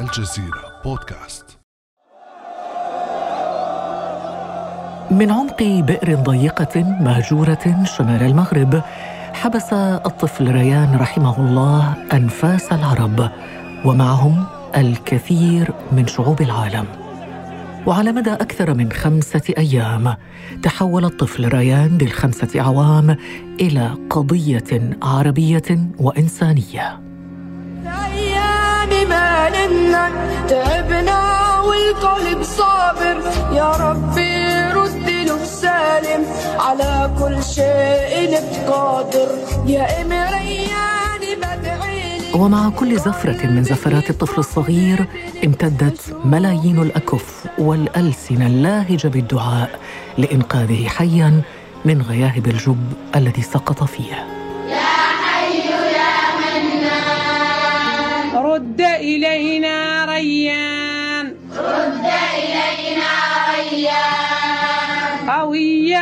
الجزيرة بودكاست. من عمق بئر ضيقة مهجورة شمال المغرب حبس الطفل ريان رحمه الله أنفاس العرب ومعهم الكثير من شعوب العالم. وعلى مدى أكثر من خمسة أيام تحول الطفل ريان للخمسة أعوام إلى قضية عربية وإنسانية. أيام ما نمنا تعبنا والقلب صابر. يا ربي رد له سالم. على كل شيء بقادر يا ام ريان بدعي لك ومع كل زفرة من زفرات الطفل الصغير امتدت ملايين الأكف والألسنة اللاهجة بالدعاء لإنقاذه حيا من غياهب الجب الذي سقط فيه.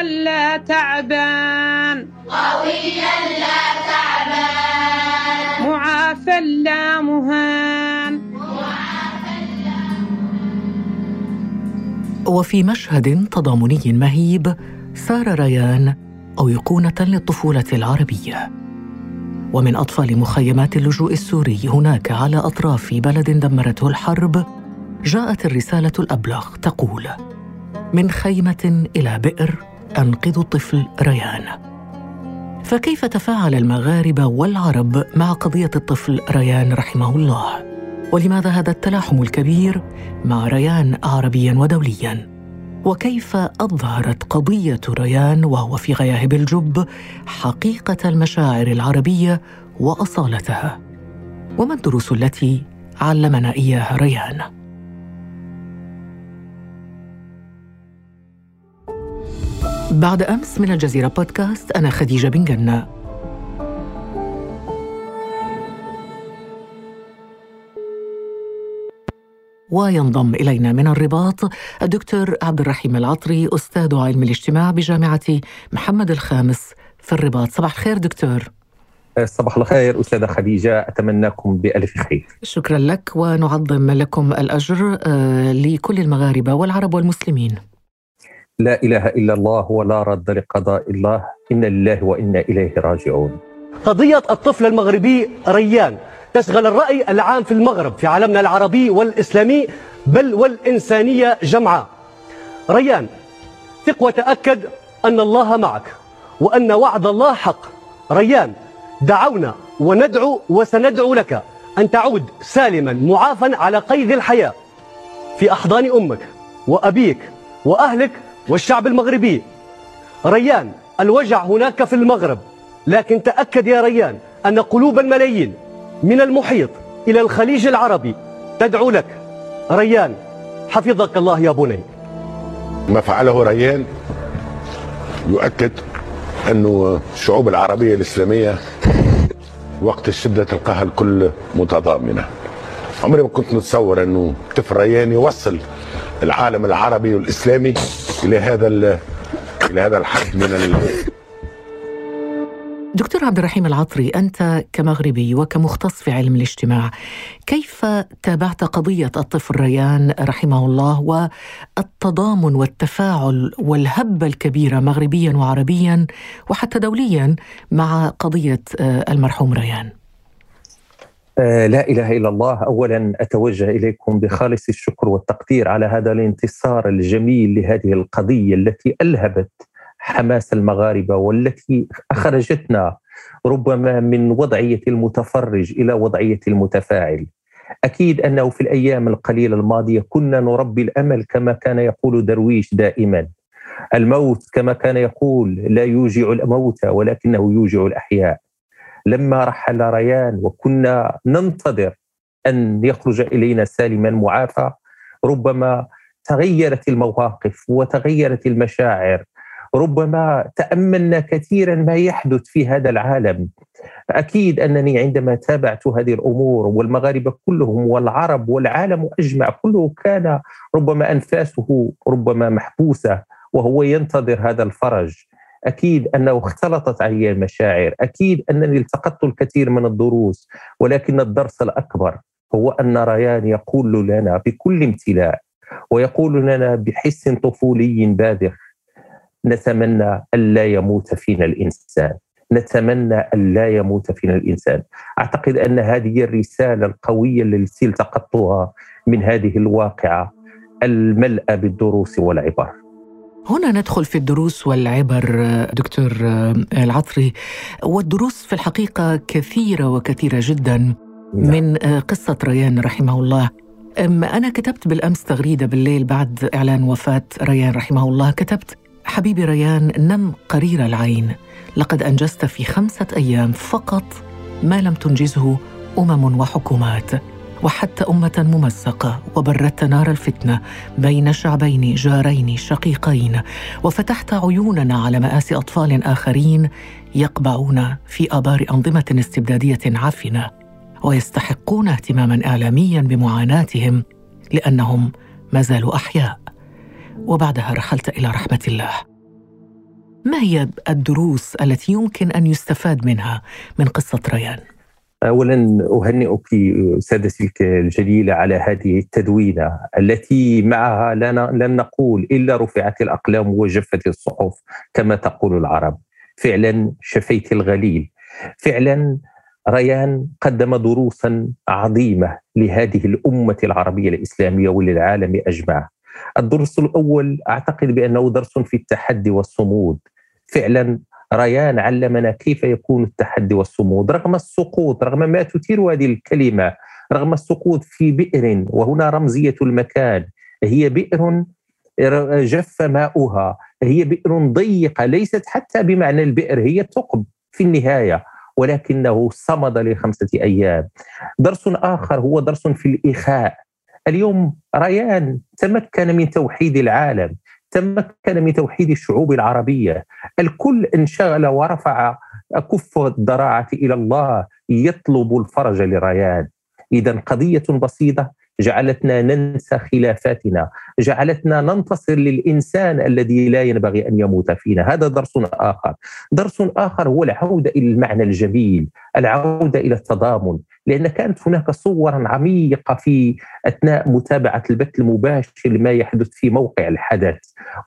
لا تعبان. قويا لا تعبان. معافى لا مهان. وفي مشهد تضامني مهيب سار ريان أيقونة للطفولة العربية. ومن أطفال مخيمات اللجوء السوري هناك على أطراف بلد دمرته الحرب جاءت الرسالة الأبلغ تقول من خيمة إلى بئر أنقذوا الطفل ريان فكيف تفاعل المغاربة والعرب مع قضية الطفل ريان رحمه الله؟ ولماذا هذا التلاحم الكبير مع ريان عربيا ودوليا؟ وكيف أظهرت قضية ريان وهو في غياهب الجب حقيقة المشاعر العربية وأصالتها؟ وما الدروس التي علمنا إياها ريان؟ بعد أمس من الجزيرة بودكاست أنا خديجة بن جنة وينضم إلينا من الرباط الدكتور عبد الرحيم العطري أستاذ علم الاجتماع بجامعة محمد الخامس في الرباط. صباح الخير دكتور. صباح الخير أستاذة خديجة. أتمنىكم بألف خير. شكرا لك ونعظم لكم الأجر آه، لكل المغاربة والعرب والمسلمين. لا إله إلا الله ولا رد لقضاء الله. إنا لله وإنا إليه راجعون. قضية الطفل المغربي ريان. تشغل الرأي العام في المغرب في عالمنا العربي والإسلامي بل والإنسانية جمعاء. ريان ثق وتأكد أن الله معك وأن وعد الله حق. ريان دعونا وندعو وسندعو لك أن تعود سالما معافا على قيد الحياة. في أحضان أمك وأبيك وأهلك والشعب المغربي. ريان الوجع هناك في المغرب. لكن تأكد يا ريان أن قلوب الملايين من المحيط إلى الخليج العربي تدعو لك. ريان حفظك الله يا بني. ما فعله ريان يؤكد أنه الشعوب العربية الإسلامية وقت الشدة تلقاها الكل متضامنة. عمري ما كنت نتصور أنه طفل ريان يوصل العالم العربي والإسلامي إلى هذا ال- إلى هذا الحد من ال... دكتور عبد الرحيم العطري أنت كمغربي وكمختص في علم الاجتماع كيف تابعت قضية الطفل ريان رحمه الله والتضامن والتفاعل والهبة الكبيرة مغربيا وعربيا وحتى دوليا مع قضية آه، المرحوم ريان؟ لا إله إلا الله. أولا أتوجه إليكم بخالص الشكر والتقدير على هذا الانتصار الجميل لهذه القضية التي ألهبت حماس المغاربة والتي أخرجتنا ربما من وضعية المتفرج إلى وضعية المتفاعل. أكيد أنه في الأيام القليلة الماضية كنا نربي الأمل كما كان يقول درويش دائما. الموت كما كان يقول لا يوجع الموتى ولكنه يوجع الأحياء. لما رحل ريان وكنا ننتظر أن يخرج إلينا سالما معافى ربما تغيرت المواقف وتغيرت المشاعر ربما تأملنا كثيرا ما يحدث في هذا العالم. أكيد أنني عندما تابعت هذه الأمور والمغاربة كلهم والعرب والعالم أجمع كله كان ربما أنفاسه ربما محبوسة وهو ينتظر هذا الفرج. أكيد أنه اختلطت علي المشاعر، أكيد أنني التقطت الكثير من الدروس، ولكن الدرس الأكبر هو أن ريان يقول لنا بكل امتلاء ويقول لنا بحس طفولي بادر نتمنى ألا يموت فينا الإنسان نتمنى أن لا يموت فينا الإنسان. أعتقد أن هذه الرسالة القوية التي التقطتها من هذه الواقعة الملأة بالدروس والعبر. هنا ندخل في الدروس والعبر دكتور العطري. والدروس في الحقيقة كثيرة وكثيرة جدا نعم. من قصة ريان رحمه الله. أنا كتبت بالأمس تغريدة بالليل بعد إعلان وفاة ريان رحمه الله. كتبت حبيبي ريان نم قرير العين. لقد أنجزت في خمسة أيام فقط ما لم تنجزه أمم وحكومات. وحتى أمة ممزقه وبردت نار الفتنة بين شعبين جارين شقيقين وفتحت عيوننا على مآسي أطفال آخرين يقبعون في آبار أنظمة استبدادية عفنة ويستحقون اهتماما إعلاميا بمعاناتهم لأنهم ما زالوا أحياء وبعدها رحلت إلى رحمة الله ما هي الدروس التي يمكن أن يستفاد منها من قصة ريان؟ اولا أهنئك سادتي الجليله على هذه التدوينة التي معها لن نقول إلا رفعت الأقلام وجفت الصحف كما تقول العرب. فعلا شفيت الغليل. فعلا ريان قدم دروسا عظيمة لهذه الأمة العربية الإسلامية وللعالم أجمع. الدرس الأول أعتقد بأنه درس في التحدي والصمود. فعلا ريان علمنا كيف يكون التحدي والصمود. رغم السقوط رغم ما تثير هذه الكلمة رغم السقوط في بئر وهنا رمزية المكان. هي بئر جف ماؤها. هي بئر ضيقة ليست حتى بمعنى البئر هي ثقب في النهاية ولكنه صمد لخمسة أيام. درس آخر هو درس في الإخاء. اليوم ريان تمكن من توحيد العالم. تمكن من توحيد الشعوب العربية. الكل انشغل ورفع كف الضراعه إلى الله يطلب الفرج لريان اذا قضية بسيطة جعلتنا ننسى خلافاتنا جعلتنا ننتصر للإنسان الذي لا ينبغي أن يموت فينا. هذا درس آخر. درس آخر هو العودة إلى المعنى الجميل العودة إلى التضامن لأن كانت هناك صور عميقة في أثناء متابعة البث المباشر لما يحدث في موقع الحدث.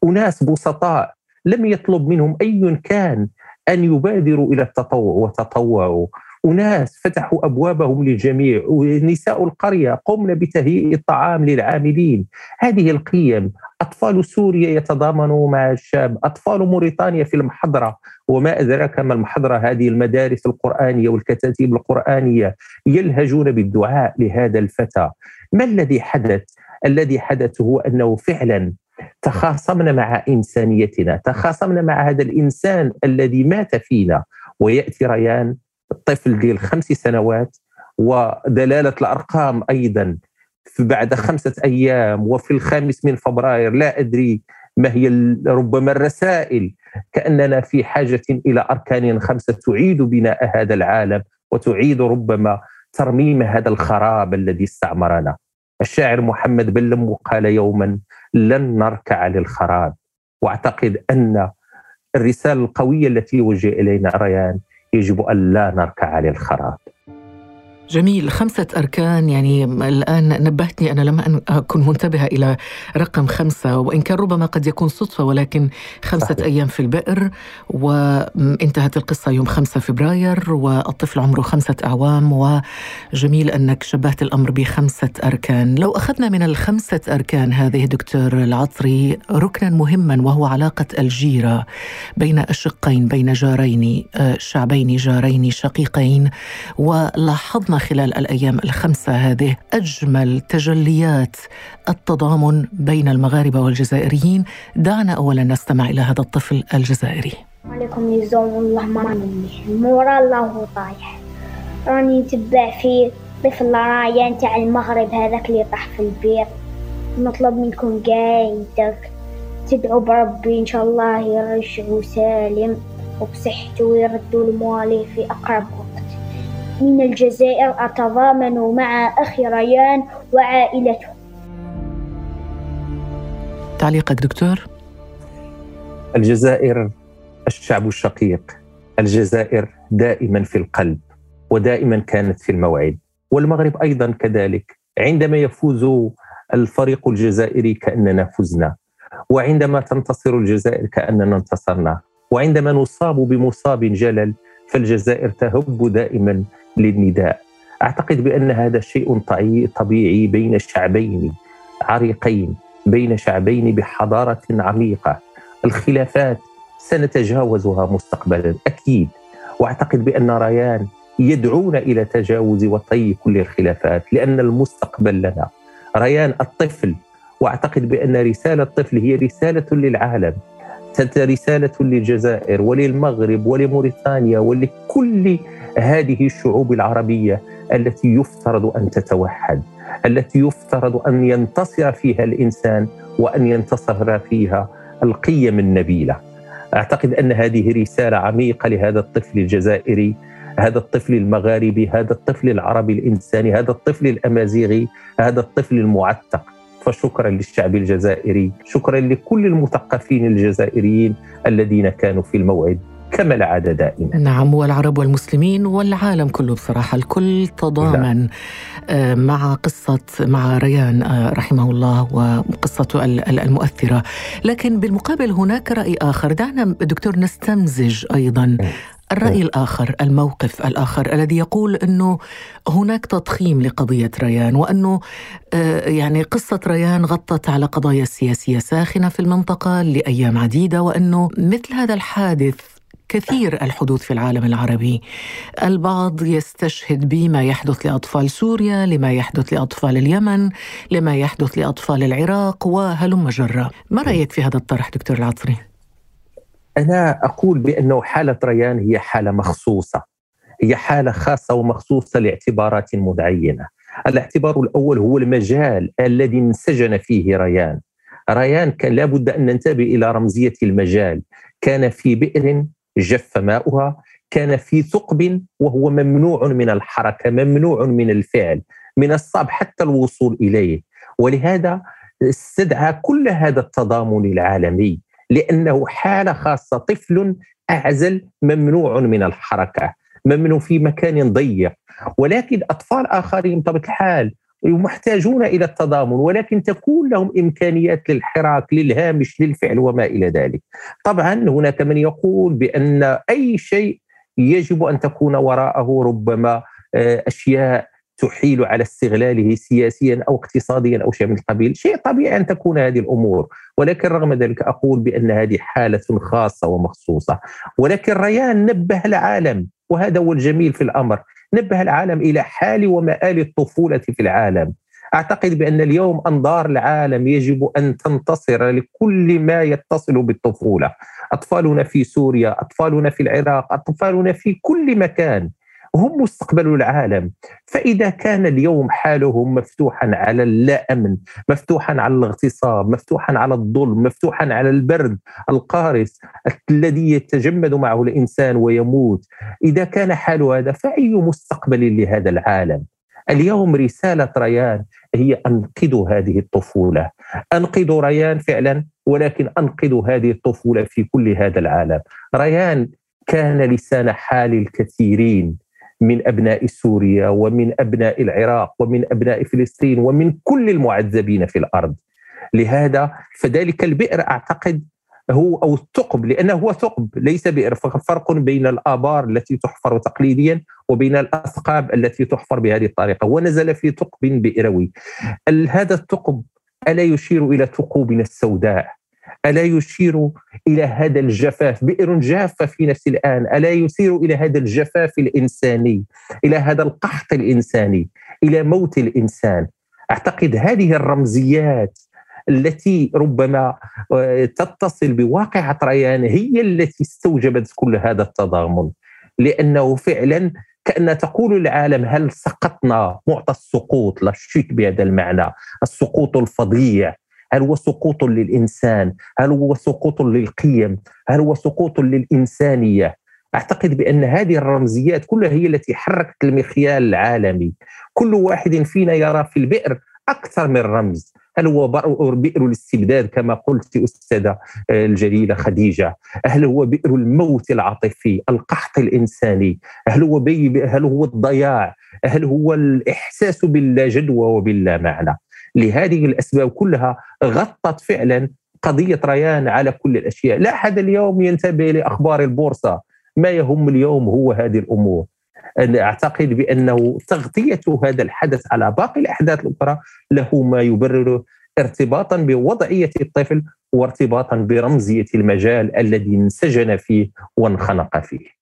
أناس بسطاء لم يطلب منهم أي كان أن يبادروا إلى التطوع وتطوعوا. أناس فتحوا أبوابهم للجميع ونساء القرية قمن بتهيئ الطعام للعاملين. هذه القيم أطفال سوريا يتضامنوا مع الشاب أطفال موريتانيا في المحضرة. وما أدراك ما المحضرة؟ هذه المدارس القرآنية والكتاتيب القرآنية يلهجون بالدعاء لهذا الفتى. ما الذي حدث؟ الذي حدث هو أنه فعلا تخاصمنا مع إنسانيتنا تخاصمنا مع هذا الإنسان الذي مات فينا. ويأتي ريان الطفل ديال خمس سنوات ودلالة الأرقام أيضا. بعد خمسة أيام وفي الخامس من فبراير لا أدري ما هي ربما الرسائل. كأننا في حاجة إلى أركان خمسة تعيد بناء هذا العالم وتعيد ربما ترميم هذا الخراب الذي استعمرنا. الشاعر محمد بن قال يوما لن نركع للخراب وأعتقد أن الرسالة القوية التي يوجه إلينا ريان يجب أن لا نركع للخراب جميل خمسة أركان يعني الآن نبهتني أنا لم أكن منتبهة إلى رقم خمسة وإن كان ربما قد يكون صدفة ولكن خمسة صحيح. أيام في البئر وانتهت القصة يوم خمسة فبراير والطفل عمره خمسة أعوام وجميل أنك شبهت الأمر بخمسة أركان لو أخذنا من الخمسة أركان هذه دكتور العطري ركنا مهما وهو علاقة الجيرة بين الشقين بين جارين آه، شعبين جارين شقيقين ولاحظنا خلال الأيام الخمسة هذه. أجمل تجليات التضامن بين المغاربة والجزائريين. دعنا اولا نستمع إلى هذا الطفل الجزائري. عليكم نظام الله ما مني مورا الله طايح. راني نتبع في طفل رايان تاع المغرب هذاك اللي طاح في البير. نطلب منكم قايدك تدعوا بربي إن شاء الله يرجعوا سالم. وبصحته ويردوا الموالي في أقرب من الجزائر أتضامن مع أخي ريان وعائلته. تعليقك دكتور؟ الجزائر الشعب الشقيق الجزائر دائما في القلب ودائما كانت في الموعد والمغرب أيضا كذلك. عندما يفوز الفريق الجزائري كأننا فزنا وعندما تنتصر الجزائر كأننا انتصرنا وعندما نصاب بمصاب جلل فالجزائر تهب دائما للنداء. أعتقد بأن هذا شيء طبيعي بين شعبين عريقين بين شعبين بحضارة عميقة. الخلافات سنتجاوزها مستقبلا أكيد. وأعتقد بأن ريان يدعون إلى تجاوز وطي كل الخلافات لأن المستقبل لنا. ريان الطفل وأعتقد بأن رسالة الطفل هي رسالة للعالم. رسالة للجزائر وللمغرب ولموريتانيا ولكل هذه الشعوب العربية التي يفترض أن تتوحد التي يفترض أن ينتصر فيها الإنسان وأن ينتصر فيها القيم النبيلة. أعتقد أن هذه رسالة عميقة لهذا الطفل الجزائري هذا الطفل المغاربي هذا الطفل العربي الإنساني هذا الطفل الأمازيغي هذا الطفل المعتق. فشكرا للشعب الجزائري شكرا لكل المثقفين الجزائريين الذين كانوا في الموعد كما العادة دائما. نعم والعرب والمسلمين والعالم كله بصراحة الكل تضامن نعم. آه، مع قصة مع ريان آه، رحمه الله وقصته المؤثرة. لكن بالمقابل هناك رأي آخر. دعنا دكتور نستمزج أيضا. الرأي الآخر الموقف الآخر الذي يقول أنه هناك تضخيم لقضية ريان وأنه آه، يعني قصة ريان غطت على قضايا سياسية ساخنة في المنطقة لأيام عديدة وأنه مثل هذا الحادث كثير الحدوث في العالم العربي. البعض يستشهد بما يحدث لأطفال سوريا لما يحدث لأطفال اليمن لما يحدث لأطفال العراق وهلم جرة. ما رأيك في هذا الطرح دكتور العطري؟ أنا أقول بأنه حالة ريان هي حالة مخصوصة. هي حالة خاصة ومخصوصة لاعتبارات معينه الاعتبار الأول هو المجال الذي انسجن فيه ريان. ريان كان لابد أن ننتبه إلى رمزية المجال. كان في بئر جف ماؤها كان في ثقب وهو ممنوع من الحركة ممنوع من الفعل من الصعب حتى الوصول إليه. ولهذا استدعى كل هذا التضامن العالمي. لأنه حالة خاصة طفل أعزل ممنوع من الحركة ممنوع في مكان ضيق ولكن أطفال آخرين بطبيعه الحال محتاجون إلى التضامن ولكن تكون لهم إمكانيات للحراك للهامش للفعل وما إلى ذلك. طبعا هناك من يقول بأن أي شيء يجب أن تكون وراءه ربما آه، أشياء تحيل على استغلاله سياسيا أو اقتصاديا أو شيء من القبيل، شيء طبيعي أن تكون هذه الأمور، ولكن رغم ذلك أقول بأن هذه حالة خاصة ومخصوصة، ولكن ريان نبه العالم وهذا هو الجميل في الأمر، نبه العالم إلى حال ومآل الطفولة في العالم. أعتقد بأن اليوم أنظار العالم يجب أن تنتصر لكل ما يتصل بالطفولة. أطفالنا في سوريا، أطفالنا في العراق، أطفالنا في كل مكان. هم مستقبل العالم. فإذا كان اليوم حالهم مفتوحا على اللا أمن مفتوحا على الاغتصاب مفتوحا على الظلم مفتوحا على البرد القارس الذي يتجمد معه الإنسان ويموت إذا كان حال هذا فأي مستقبل لهذا العالم؟ اليوم رسالة ريان هي أنقذوا هذه الطفولة. أنقذوا ريان فعلا ولكن أنقذوا هذه الطفولة في كل هذا العالم. ريان كان لسان حال الكثيرين. من أبناء سوريا ومن أبناء العراق ومن أبناء فلسطين ومن كل المعذبين في الأرض. لهذا فذلك البئر أعتقد هو أو الثقب لأنه هو ثقب ليس بئر. فرق بين الآبار التي تحفر تقليديا وبين الأثقاب التي تحفر بهذه الطريقة. ونزل في ثقب بئروي. هذا الثقب ألا يشير إلى ثقوبنا السوداء؟ ألا يشير إلى هذا الجفاف؟ بئر جافة في نفس الآن. ألا يشير إلى هذا الجفاف الإنساني إلى هذا القحط الإنساني إلى موت الإنسان. أعتقد هذه الرمزيات التي ربما آه، تتصل بواقعة ريان هي التي استوجبت كل هذا التضامن. لأنه فعلا كأن تقول العالم هل سقطنا؟ معطى السقوط لا شك بهذا المعنى. السقوط الفظيع. هل هو سقوط للإنسان؟ هل هو سقوط للقيم؟ هل هو سقوط للإنسانية؟ أعتقد بأن هذه الرمزيات كلها هي التي حركت المخيال العالمي. كل واحد فينا يرى في البئر أكثر من رمز. هل هو بئر الاستبداد كما قلت أستاذة الجليلة خديجة؟ هل هو بئر الموت العاطفي القحط الإنساني؟ هل هو هل هو الضياع؟ هل هو الإحساس باللا جدوى وباللا معنى لهذه الأسباب كلها غطت فعلا قضية ريان على كل الأشياء. لا أحد اليوم ينتبه لأخبار البورصة. ما يهم اليوم هو هذه الأمور؟ أنا أعتقد بأنه تغطية هذا الحدث على باقي الأحداث الأخرى له ما يبرره ارتباطا بوضعية الطفل وارتباطا برمزية المجال الذي انسجن فيه وانخنق فيه.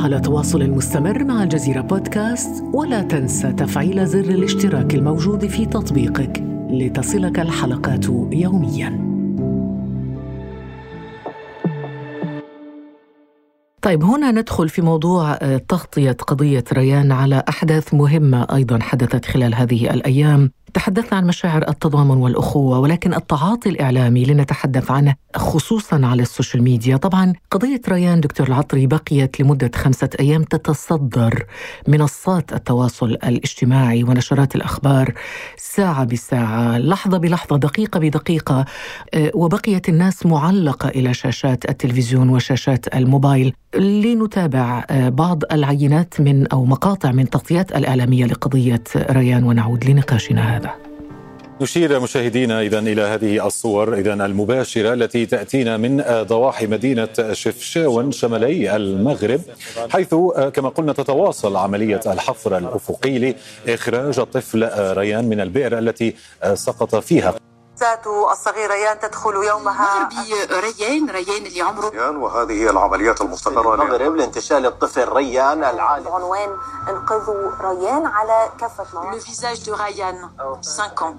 على تواصل مستمر مع الجزيرة بودكاست ولا تنسى تفعيل زر الاشتراك الموجود في تطبيقك لتصلك الحلقات يومياً. طيب هنا ندخل في موضوع آه، تغطية قضية ريان على أحداث مهمة أيضا حدثت خلال هذه الأيام تحدثنا عن مشاعر التضامن والأخوة ولكن التعاطي الإعلامي لنتحدث عنه خصوصا على ال social media. طبعا قضية ريان دكتور العطري بقيت لمدة خمسة أيام تتصدر منصات التواصل الاجتماعي ونشرات الأخبار ساعة بساعة لحظة بلحظة دقيقة بدقيقة آه، وبقيت الناس معلقة إلى شاشات التلفزيون وشاشات الموبايل. لنتابع آه، بعض العينات من أو مقاطع من تغطيات الإعلامية لقضية ريان ونعود لنقاشنا هذا. نشير مشاهدينا إذا إلى هذه الصور إذا المباشرة التي تأتينا من ضواحي مدينة شفشاون شمالي المغرب حيث كما قلنا تتواصل عملية الحفر الأفقي لإخراج الطفل ريان من البئر التي سقط فيها. ذات الصغير ريان تدخل يومها مغربي ريان ريان اللي عمره. ريان وهذه هي العمليات المستقرة المغرب لانتشال الطفل ريان العالم عنوان انقذوا ريان على كافة مواقع Le visage de Ryan 5 ans.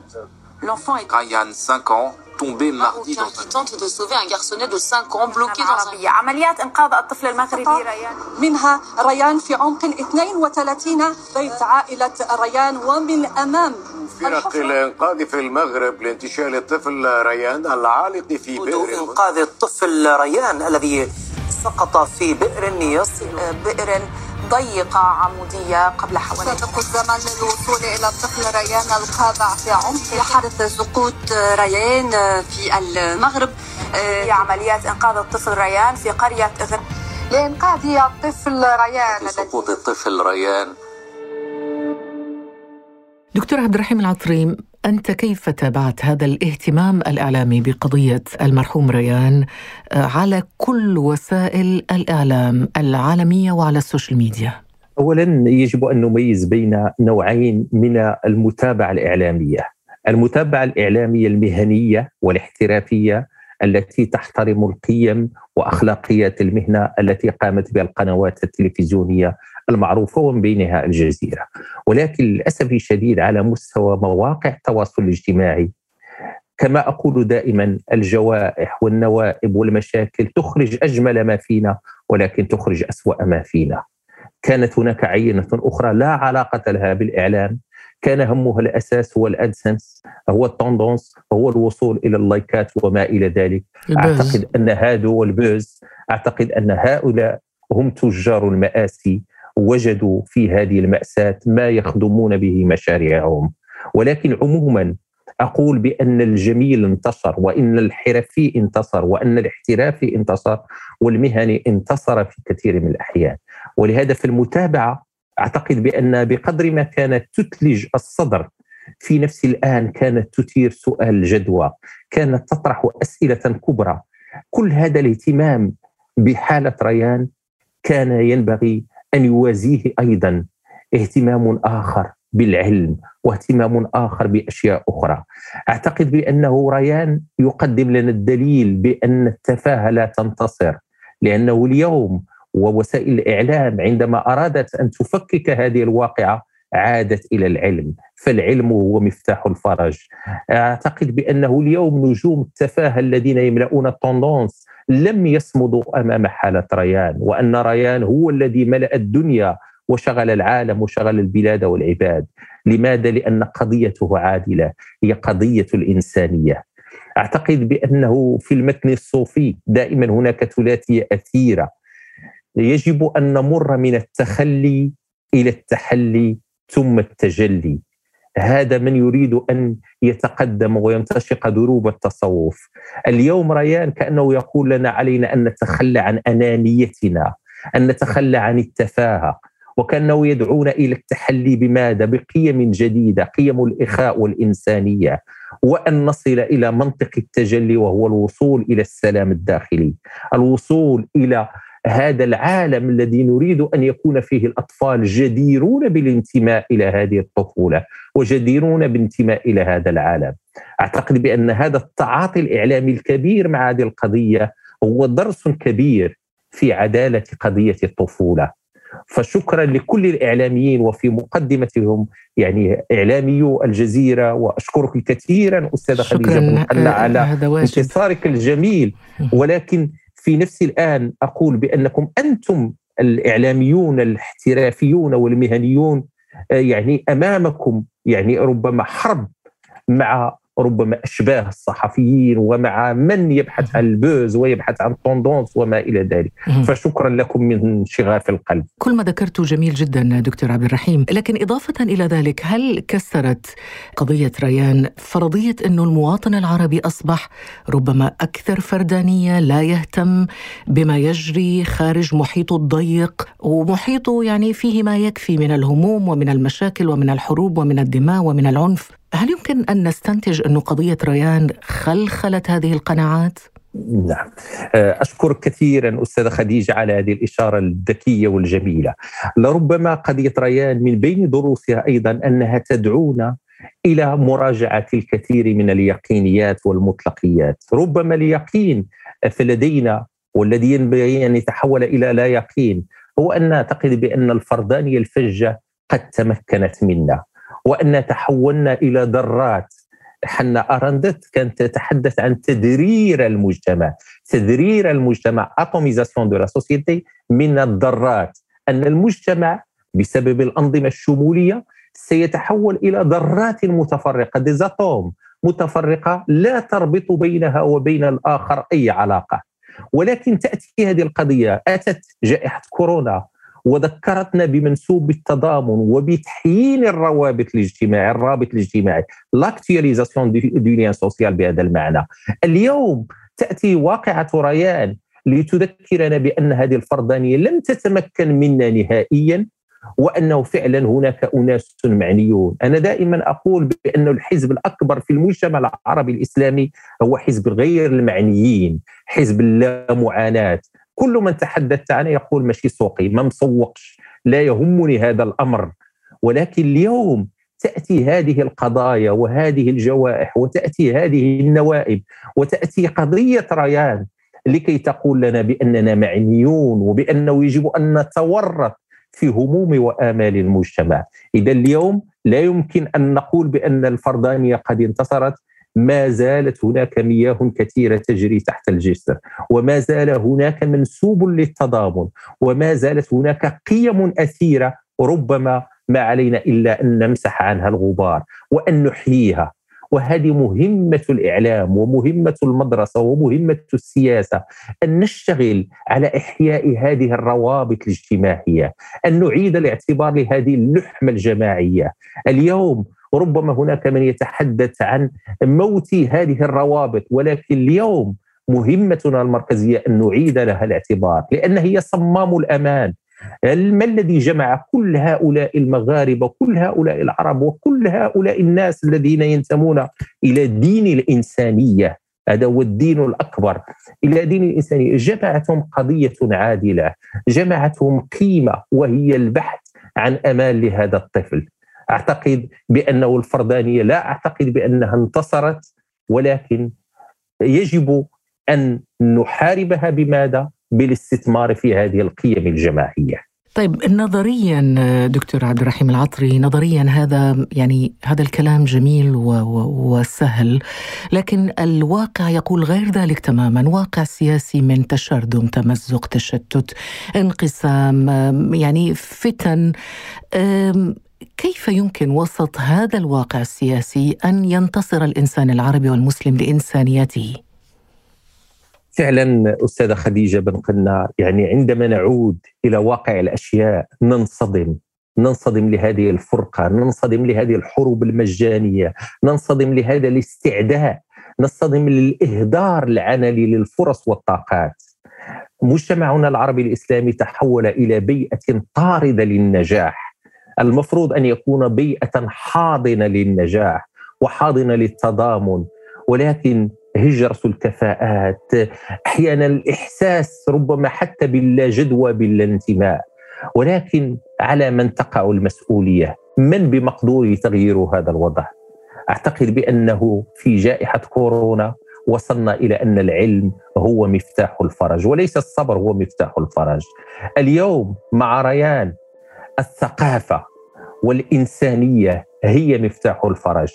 L'enfant est Ryan 5 ans. Tombé mardi dans qui tente de sauver un garçonnet de 5 ans bloqué dans un عمليات انقاذ الطفل المغربي ريان منها ريان في عمق 32 بيت عائلة ريان ومن امام فرق الانقاذ في المغرب لانتشال الطفل ريان العالق في بئر. إنقاذ الطفل ريان الذي سقط في بئر يصل بئر ضيقة عمودية قبل حوالي سابق الزمن للوصول إلى الطفل ريان القابع في عمق حدث سقوط ريان في المغرب في عمليات إنقاذ الطفل ريان في قرية إغن لإنقاذ الطفل ريان سقوط الطفل ريان. دكتور عبد الرحيم العطري أنت كيف تابعت هذا الاهتمام الإعلامي بقضية المرحوم ريان آه، على كل وسائل الإعلام العالمية وعلى ال social media؟ أولا يجب أن نميز بين نوعين من المتابعة الإعلامية. المتابعة الإعلامية المهنية والاحترافية التي تحترم القيم وأخلاقيات المهنة التي قامت بها القنوات التلفزيونية المعروفة ومن بينها الجزيرة. ولكن للأسف الشديد على مستوى مواقع التواصل الاجتماعي كما أقول دائما الجوائح والنوائب والمشاكل تخرج أجمل ما فينا ولكن تخرج أسوأ ما فينا. كانت هناك عينة أخرى لا علاقة لها بالإعلام كان همها الأساس هو ال AdSense هو ال tendance هو الوصول إلى اللايكات وما إلى ذلك. ال buzz. أعتقد أن هذا هو ال buzz أعتقد أن هؤلاء هم تجار المآسي وجدوا في هذه المأساة ما يخدمون به مشاريعهم. ولكن عموما أقول بأن الجميل انتصر وأن الحرفي انتصر وأن الاحترافي انتصر والمهني انتصر في كثير من الأحيان. ولهذا في المتابعة أعتقد بأن بقدر ما كانت تثلج الصدر في نفس الآن كانت تثير سؤال جدوى كانت تطرح أسئلة كبرى كل هذا الاهتمام بحالة ريان كان ينبغي أن يوازيه أيضا اهتمام آخر بالعلم واهتمام آخر بأشياء أخرى. أعتقد بأنه ريان يقدم لنا الدليل بأن التفاهة لا تنتصر لأنه اليوم ووسائل الإعلام عندما أرادت أن تفكك هذه الواقعة عادت إلى العلم فالعلم هو مفتاح الفرج. أعتقد بأنه اليوم نجوم التفاهة الذين يملؤون ال tendance لم يصمدوا أمام حالة ريان وأن ريان هو الذي ملأ الدنيا وشغل العالم وشغل البلاد والعباد. لماذا؟ لأن قضيته عادلة هي قضية الإنسانية. أعتقد بأنه في المتن الصوفي دائما هناك ثلاثية أثيرة. يجب أن نمر من التخلي إلى التحلي ثم التجلي. هذا من يريد أن يتقدم ويمتشق دروب التصوف. اليوم ريان كأنه يقول لنا علينا أن نتخلى عن أنانيتنا أن نتخلى عن التفاهة وكأنه يدعونا إلى التحلي بماذا؟ بقيم جديدة، قيم الإخاء والإنسانية، وأن نصل إلى منطق التجلي وهو الوصول إلى السلام الداخلي، الوصول إلى هذا العالم الذي نريد أن يكون فيه الأطفال جديرون بالانتماء إلى هذه الطفولة وجديرون بالانتماء إلى هذا العالم. أعتقد بأن هذا التعاطي الإعلامي الكبير مع هذه القضية هو درس كبير في عدالة قضية الطفولة. فشكرا لكل الإعلاميين وفي مقدمتهم يعني اعلاميو الجزيرة وأشكرك كثيرا أستاذة خديجة على انتصارك الجميل ولكن في نفس الآن أقول بأنكم أنتم الإعلاميون الاحترافيون والمهنيون آه، يعني أمامكم يعني ربما حرب مع ربما أشباه الصحفيين ومع من يبحث عن ال buzz ويبحث عن tendance وما إلى ذلك. فشكرا لكم من شغاف القلب. كل ما ذكرته جميل جدا دكتور عبد الرحيم. لكن إضافة إلى ذلك هل كسرت قضية ريان فرضية إنه المواطن العربي أصبح ربما أكثر فردانية لا يهتم بما يجري خارج محيطه الضيق ومحيطه يعني فيه ما يكفي من الهموم ومن المشاكل ومن الحروب ومن الدماء ومن العنف؟ هل يمكن أن نستنتج أن قضية ريان خلخلت هذه القناعات؟ نعم. أشكر كثيرا أستاذة خديجة على هذه الإشارة الذكية والجميلة. لربما قضية ريان من بين دروسها أيضا أنها تدعونا إلى مراجعة الكثير من اليقينيات والمطلقيات. ربما اليقين فلدينا والذي ينبغي أن يتحول إلى لا يقين هو أن نعتقد بأن الفردانية الفجة قد تمكنت منا. وأن تحولنا إلى ذرات. حنا أرندت كانت تتحدث عن تذرير المجتمع. تذرير المجتمع atomisation de la société من الذرات. أن المجتمع بسبب الأنظمة الشمولية سيتحول إلى ذرات متفرقة des atomes متفرقة لا تربط بينها وبين الآخر أي علاقة. ولكن تأتي هذه القضية أتت جائحة كورونا. وذكرتنا بمنسوب التضامن وبتحيين الروابط الاجتماعيه الرابط الاجتماعي l'actualisation du lien social بهذا المعنى. اليوم تأتي واقعة ريان لتذكرنا بان هذه الفردانية لم تتمكن منا نهائيا وأنه فعلا هناك أناس معنيون، أنا دائما أقول بأن الحزب الأكبر في المجتمع العربي الإسلامي هو حزب غير المعنيين، حزب اللامعاناة، كل من تحدثت عنه يقول ماشي سوقي ما مسوقش لا يهمني هذا الأمر. ولكن اليوم تأتي هذه القضايا وهذه الجوائح وتأتي هذه النوائب وتأتي قضية ريان لكي تقول لنا بأننا معنيون وبأنه يجب أن نتورط في هموم وآمال المجتمع. إذا اليوم لا يمكن أن نقول بأن الفردانيه قد انتصرت ما زالت هناك مياه كثيرة تجري تحت الجسر وما زال هناك منسوب للتضامن وما زالت هناك قيم أثيرة ربما ما علينا إلا أن نمسح عنها الغبار وأن نحييها. وهذه مهمة الإعلام ومهمة المدرسة ومهمة السياسة أن نشتغل على إحياء هذه الروابط الاجتماعية أن نعيد الاعتبار لهذه اللحمة الجماعية. اليوم ربما هناك من يتحدث عن موت هذه الروابط ولكن اليوم مهمتنا المركزية أن نعيد لها الاعتبار لأن هي صمام الأمان. ما الذي جمع كل هؤلاء المغاربة كل هؤلاء العرب وكل هؤلاء الناس الذين ينتمون إلى دين الإنسانية. هذا هو الدين الأكبر. إلى دين الإنسانية. جمعتهم قضية عادلة. جمعتهم قيمة وهي البحث عن أمان لهذا الطفل. أعتقد بأنه الفردانية لا أعتقد بأنها انتصرت ولكن يجب أن نحاربها بماذا؟ بالاستثمار في هذه القيم الجماعية. طيب نظريا دكتور عبد الرحيم العطري نظريا هذا يعني هذا الكلام جميل وسهل لكن الواقع يقول غير ذلك تماما واقع سياسي من تشرذم تمزق تشتت انقسام يعني فتن كيف يمكن وسط هذا الواقع السياسي أن ينتصر الإنسان العربي والمسلم لانسانيته؟ فعلا أستاذة خديجة بن قنا يعني عندما نعود إلى واقع الأشياء ننصدم ننصدم لهذه الفرقة، ننصدم لهذه الحروب المجانية، ننصدم لهذا الاستعداء، نصطدم للإهدار العنلي للفرص والطاقات. مجتمعنا العربي الإسلامي تحول إلى بيئة طاردة للنجاح. المفروض أن يكون بيئة حاضنة للنجاح وحاضنة للتضامن ولكن هجرة الكفاءات. أحيانا الإحساس ربما حتى باللا جدوى باللا انتماء. ولكن على من تقع المسؤولية؟ من بمقدور تغيير هذا الوضع؟ أعتقد بأنه في جائحة كورونا وصلنا إلى أن العلم هو مفتاح الفرج وليس الصبر هو مفتاح الفرج. اليوم مع ريان الثقافة والإنسانية هي مفتاح الفرج.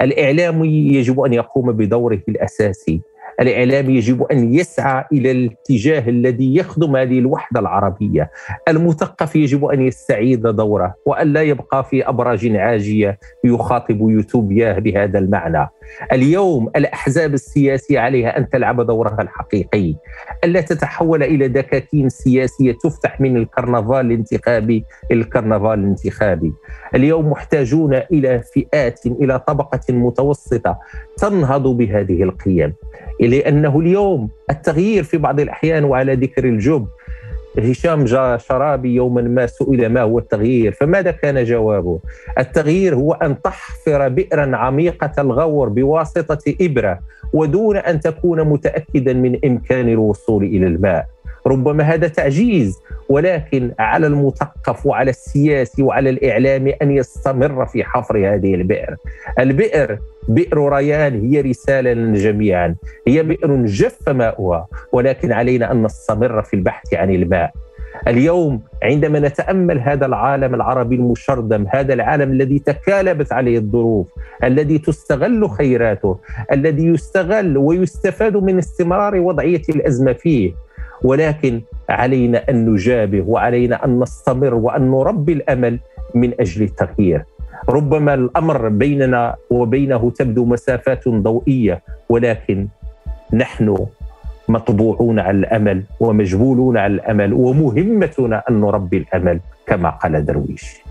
الإعلام يجب أن يقوم بدوره الأساسي. الإعلام يجب أن يسعى إلى الاتجاه الذي يخدم هذه الوحدة العربية. المثقف يجب أن يستعيد دوره وأن لا يبقى في أبراج عاجية يخاطب يوتوبياه بهذا المعنى. اليوم الأحزاب السياسية عليها أن تلعب دورها الحقيقي. ألا تتحول إلى دكاكين سياسية تفتح من الكرنفال الانتخابي الكرنفال الانتخابي. اليوم محتاجون إلى فئات إلى طبقة متوسطة تنهض بهذه القيم. لأنه اليوم التغيير في بعض الأحيان وعلى ذكر الجب. هشام شرابي يوما ما سئل ما هو التغيير فماذا كان جوابه؟ التغيير هو أن تحفر بئرا عميقة الغور بواسطة إبرة ودون أن تكون متأكدا من إمكان الوصول إلى الماء. ربما هذا تعجيز ولكن على المثقف وعلى السياسي وعلى الإعلام أن يستمر في حفر هذه البئر. البئر بئر ريان هي رسالة لنا جميعا، هي بئر جف ماؤها ولكن علينا أن نستمر في البحث عن الماء. اليوم عندما نتأمل هذا العالم العربي المشردم، هذا العالم الذي تكالبت عليه الظروف، الذي تستغل خيراته، الذي يستغل ويستفاد من استمرار وضعية الأزمة فيه، ولكن علينا أن نجابه وعلينا أن نستمر وأن نربي الأمل من أجل التغيير. ربما الأمر بيننا وبينه تبدو مسافات ضوئية ولكن نحن مطبوعون على الأمل ومجبولون على الأمل ومهمتنا أن نربي الأمل كما قال درويش.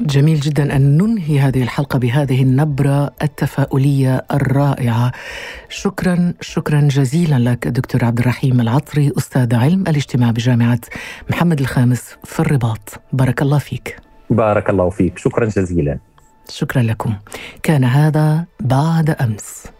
جميل جدا أن ننهي هذه الحلقة بهذه النبرة التفاؤلية الرائعة. شكرا شكرا جزيلا لك دكتور عبد الرحيم العطري أستاذ علم الاجتماع بجامعة محمد الخامس في الرباط. بارك الله فيك. بارك الله فيك، شكرا جزيلا. شكرا لكم. كان هذا بعد أمس.